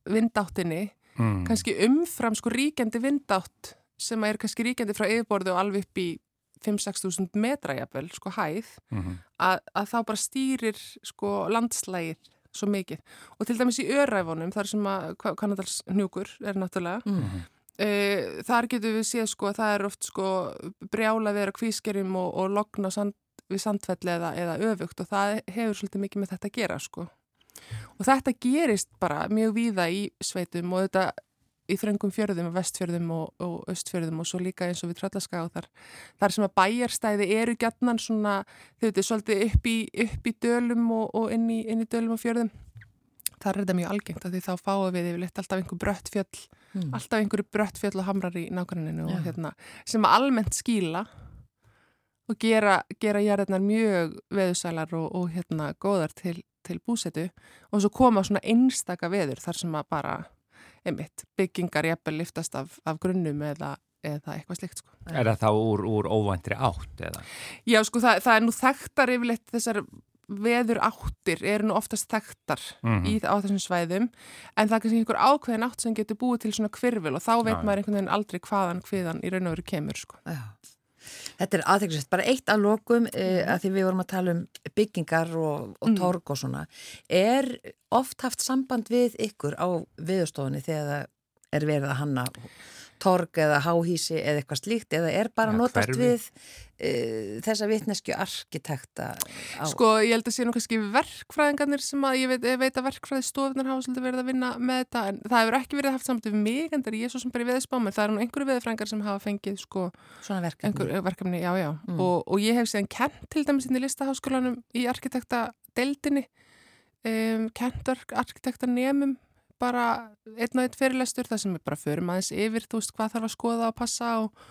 vindáttinni, Mm. kannski umfram, sko, ríkjandi vindátt sem er kannski ríkjandi frá yfirborðið og alveg upp í 5-6 þúsund metra jafnvel, sko, hæð, Mhm. að, að þá bara stýrir, sko, landslægir svo mikið. Og til dæmis í öræfunum, þar sem að Kanadals hnjúkur er náttúrulega, Mm. Uh, þar getum við séð sko að það er oft sko brjála vera kvískerjum og, og logna sand, við sandfelli eða, eða öfugt og það hefur svolítið mikið með þetta að gera sko. Og þetta gerist bara mjög víða í sveitum og þetta í þröngum fjörðum, vestfjörðum og, og östfjörðum og svo líka eins og við tröllaska og þar, þar sem að bæjarstæði eru gætnan svona, þau veitir, svolítið upp í, upp í dölum og, og inn, í, inn í dölum og fjörðum. Þar er þetta mjög algengt því þá fáum við yfirleitt alltaf einhver brött fjöll Mm. alltaf einhverju brött fjöll og hamrar í Já. og hérna, sem almennt skíla og gera, gera jarðarnar mjög veðusælar og, og hérna góðar til, til búsetu og svo koma svona einstaka veður þar sem að bara einmitt, byggingar jafnvel liftast af, af grunnum eða, eða eitthvað slikt sko. Er það þá úr, úr óvæntri átt eða? Já sko það, það er nú þekktar yfirleitt þessar veður áttir eru nú oftast þekktar Mhm. í, á þessum svæðum en það er kannski einhver ákveðin átt sem getur búið til svona kvirfil og þá veit Já, maður einhvern veginn aldrei hvaðan hviðan í raun og veru kemur sko. Já. Þetta er aðeinsvægt, bara eitt að lokum eh, að því við vorum að tala um byggingar og, og Mhm. torg og svona. Er oft haft samband við ykkur á viðstofunni þegar það er verið að hanna torg eða háhísi eða eitthvað slíkt eða er bara Já, notast hverfi. við uh, þessa vitnesku arkitekta á... Sko ég held að sé nú kannski verkfræðingarnir sem að ég veit, ég veit að verkfræði stofunar hafa svolítið verið að vinna með þetta en það hefur ekki verið haft samt við mig en það er ég svo sem bara í veðspámi það er nú einhverju veðfræðingar sem hafa fengið sko svona verkefni. einhver verkefni, já já Mm. og, og ég hef síðan kent til dæmis inn í listaháskólanum í arkitekta deildinni um, kent arkitekta nemum bara einn og einn fyrirlestur þar sem við bara förum aðeins yfir þú veist hvað þarf að skoða og passa og,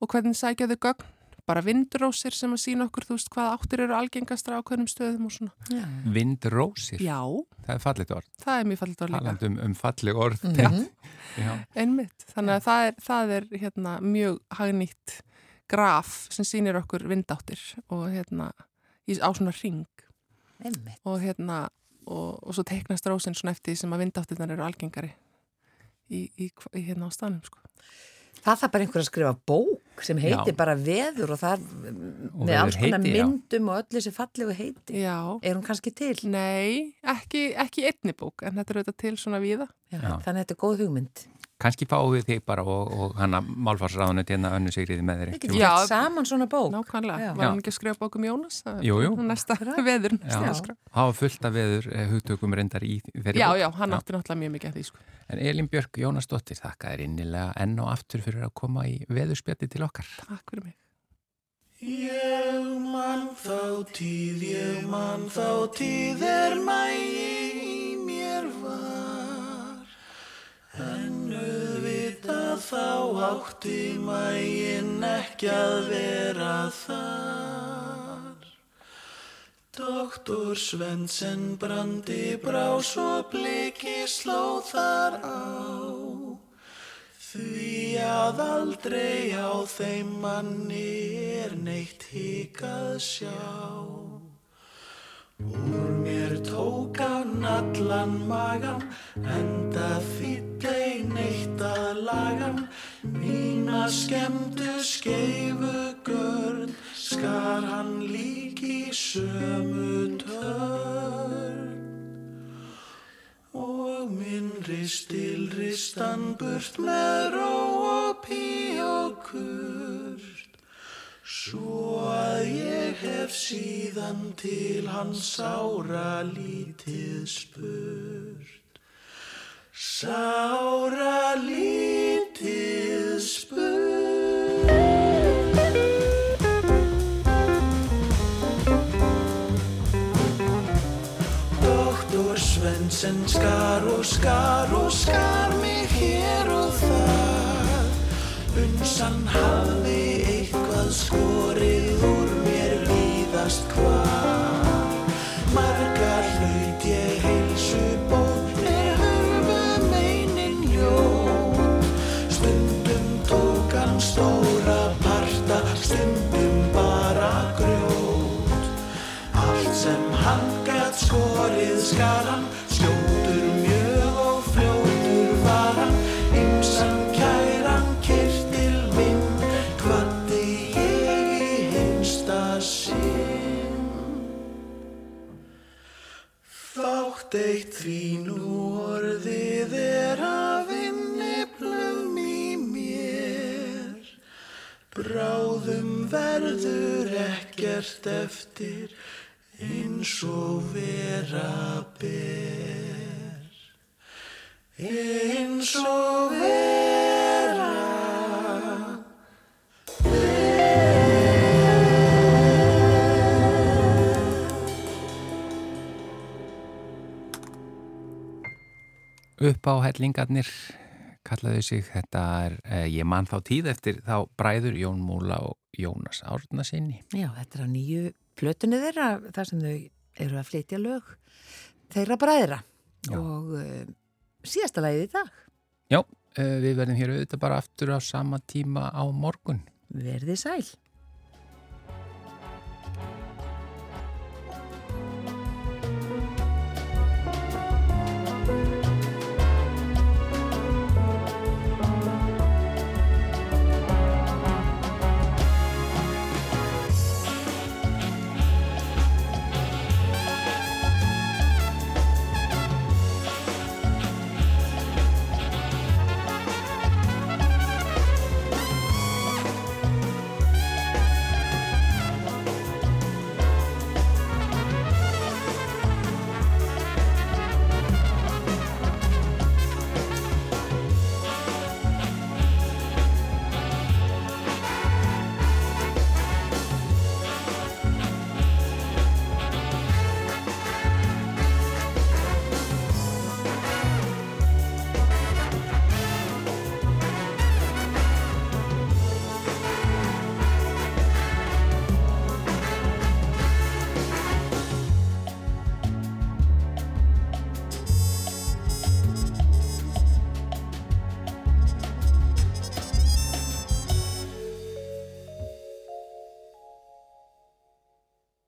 og hvernig sækja þau gögn bara vindrósir sem að sína okkur, þú veist, hvaða áttir eru algengastra á hverjum stöðum og svona. Já. Vindrósir, Já, það er fallit orð. það er mjög fallit orð líka. Talandi um, um falli orð. Mhm. Já. Einmitt, þannig að það er, það er hérna, mjög hagnýtt graf sem sýnir okkur vindáttir og hérna, í, á svona ring Einmitt. og hérna, og, og svo teiknast rósin svona eftir því sem að vindáttirnar eru algengari í, í, í hérna á stanum, sko. Það þarf bara einhver að skrifa bók sem heitir Já. bara veður og það Og með alls konar heiti, já. myndum og öll þessi fallegu heiti. Já, Er hún kannski til? nei, ekki, ekki einni bók, en þetta er auðvitað til svona víða. Já. Já. Þannig að þetta er góð hugmynd. Kanski fáum við þig bara og, og hana málfarsráðunni til hérna önnu sigriði með þér. Við getum Já. gert saman svona bók. Nákvæmlega, Já. var Já. hann ekki að skrifa bók um Jónas? Er Jú, jú. Næsta veður, hafa fullt af veður eh, hugtökum reyndar í þeirri Já, bók. já, hann átti náttúrulega mjög mikið að því, sko. En Elin Björk Jónasdóttir, þakka þér innilega enn og aftur fyrir að koma í veðurspjatti til okkar. Takk fyrir mig. Ég man þá tíð, ég man þá tíð er mægi auðvitað þá átti mægin ekki að vera þar Doktor Svendsen brandi brá svo bliki sló þar á Því að aldrei á þeim manni er neitt hikað sjá. Úr mér tók hann allan magan, enda þýllei neitt að lagan. Mína skemmtu skeifu görn, skar hann lík í sömu törn. Og minn ristil ristan burt með ró og pí og kurt Svo að hef síðan til hans sára lítið spurt. Sára lítið spurt. Svendsen skar og skar og skar mig hér og þar. Unsan hafði eitthvað skorið verður ekkert eftir, eins og vera ber. Eins og vera upp á hellingarnir kallaðu sig, þetta er eh, ég man þá tíð eftir þá bræður Jón Múla og Jónas Árna sinni Já, þetta er á nýju plötunni þeirra, þar sem þau eru að flytja lög þeirra bræðra. Já. og uh, síðasta lagið í dag, Já, eh, við verðum hér auðvitað bara aftur á sama tíma á morgun. Verði sæl.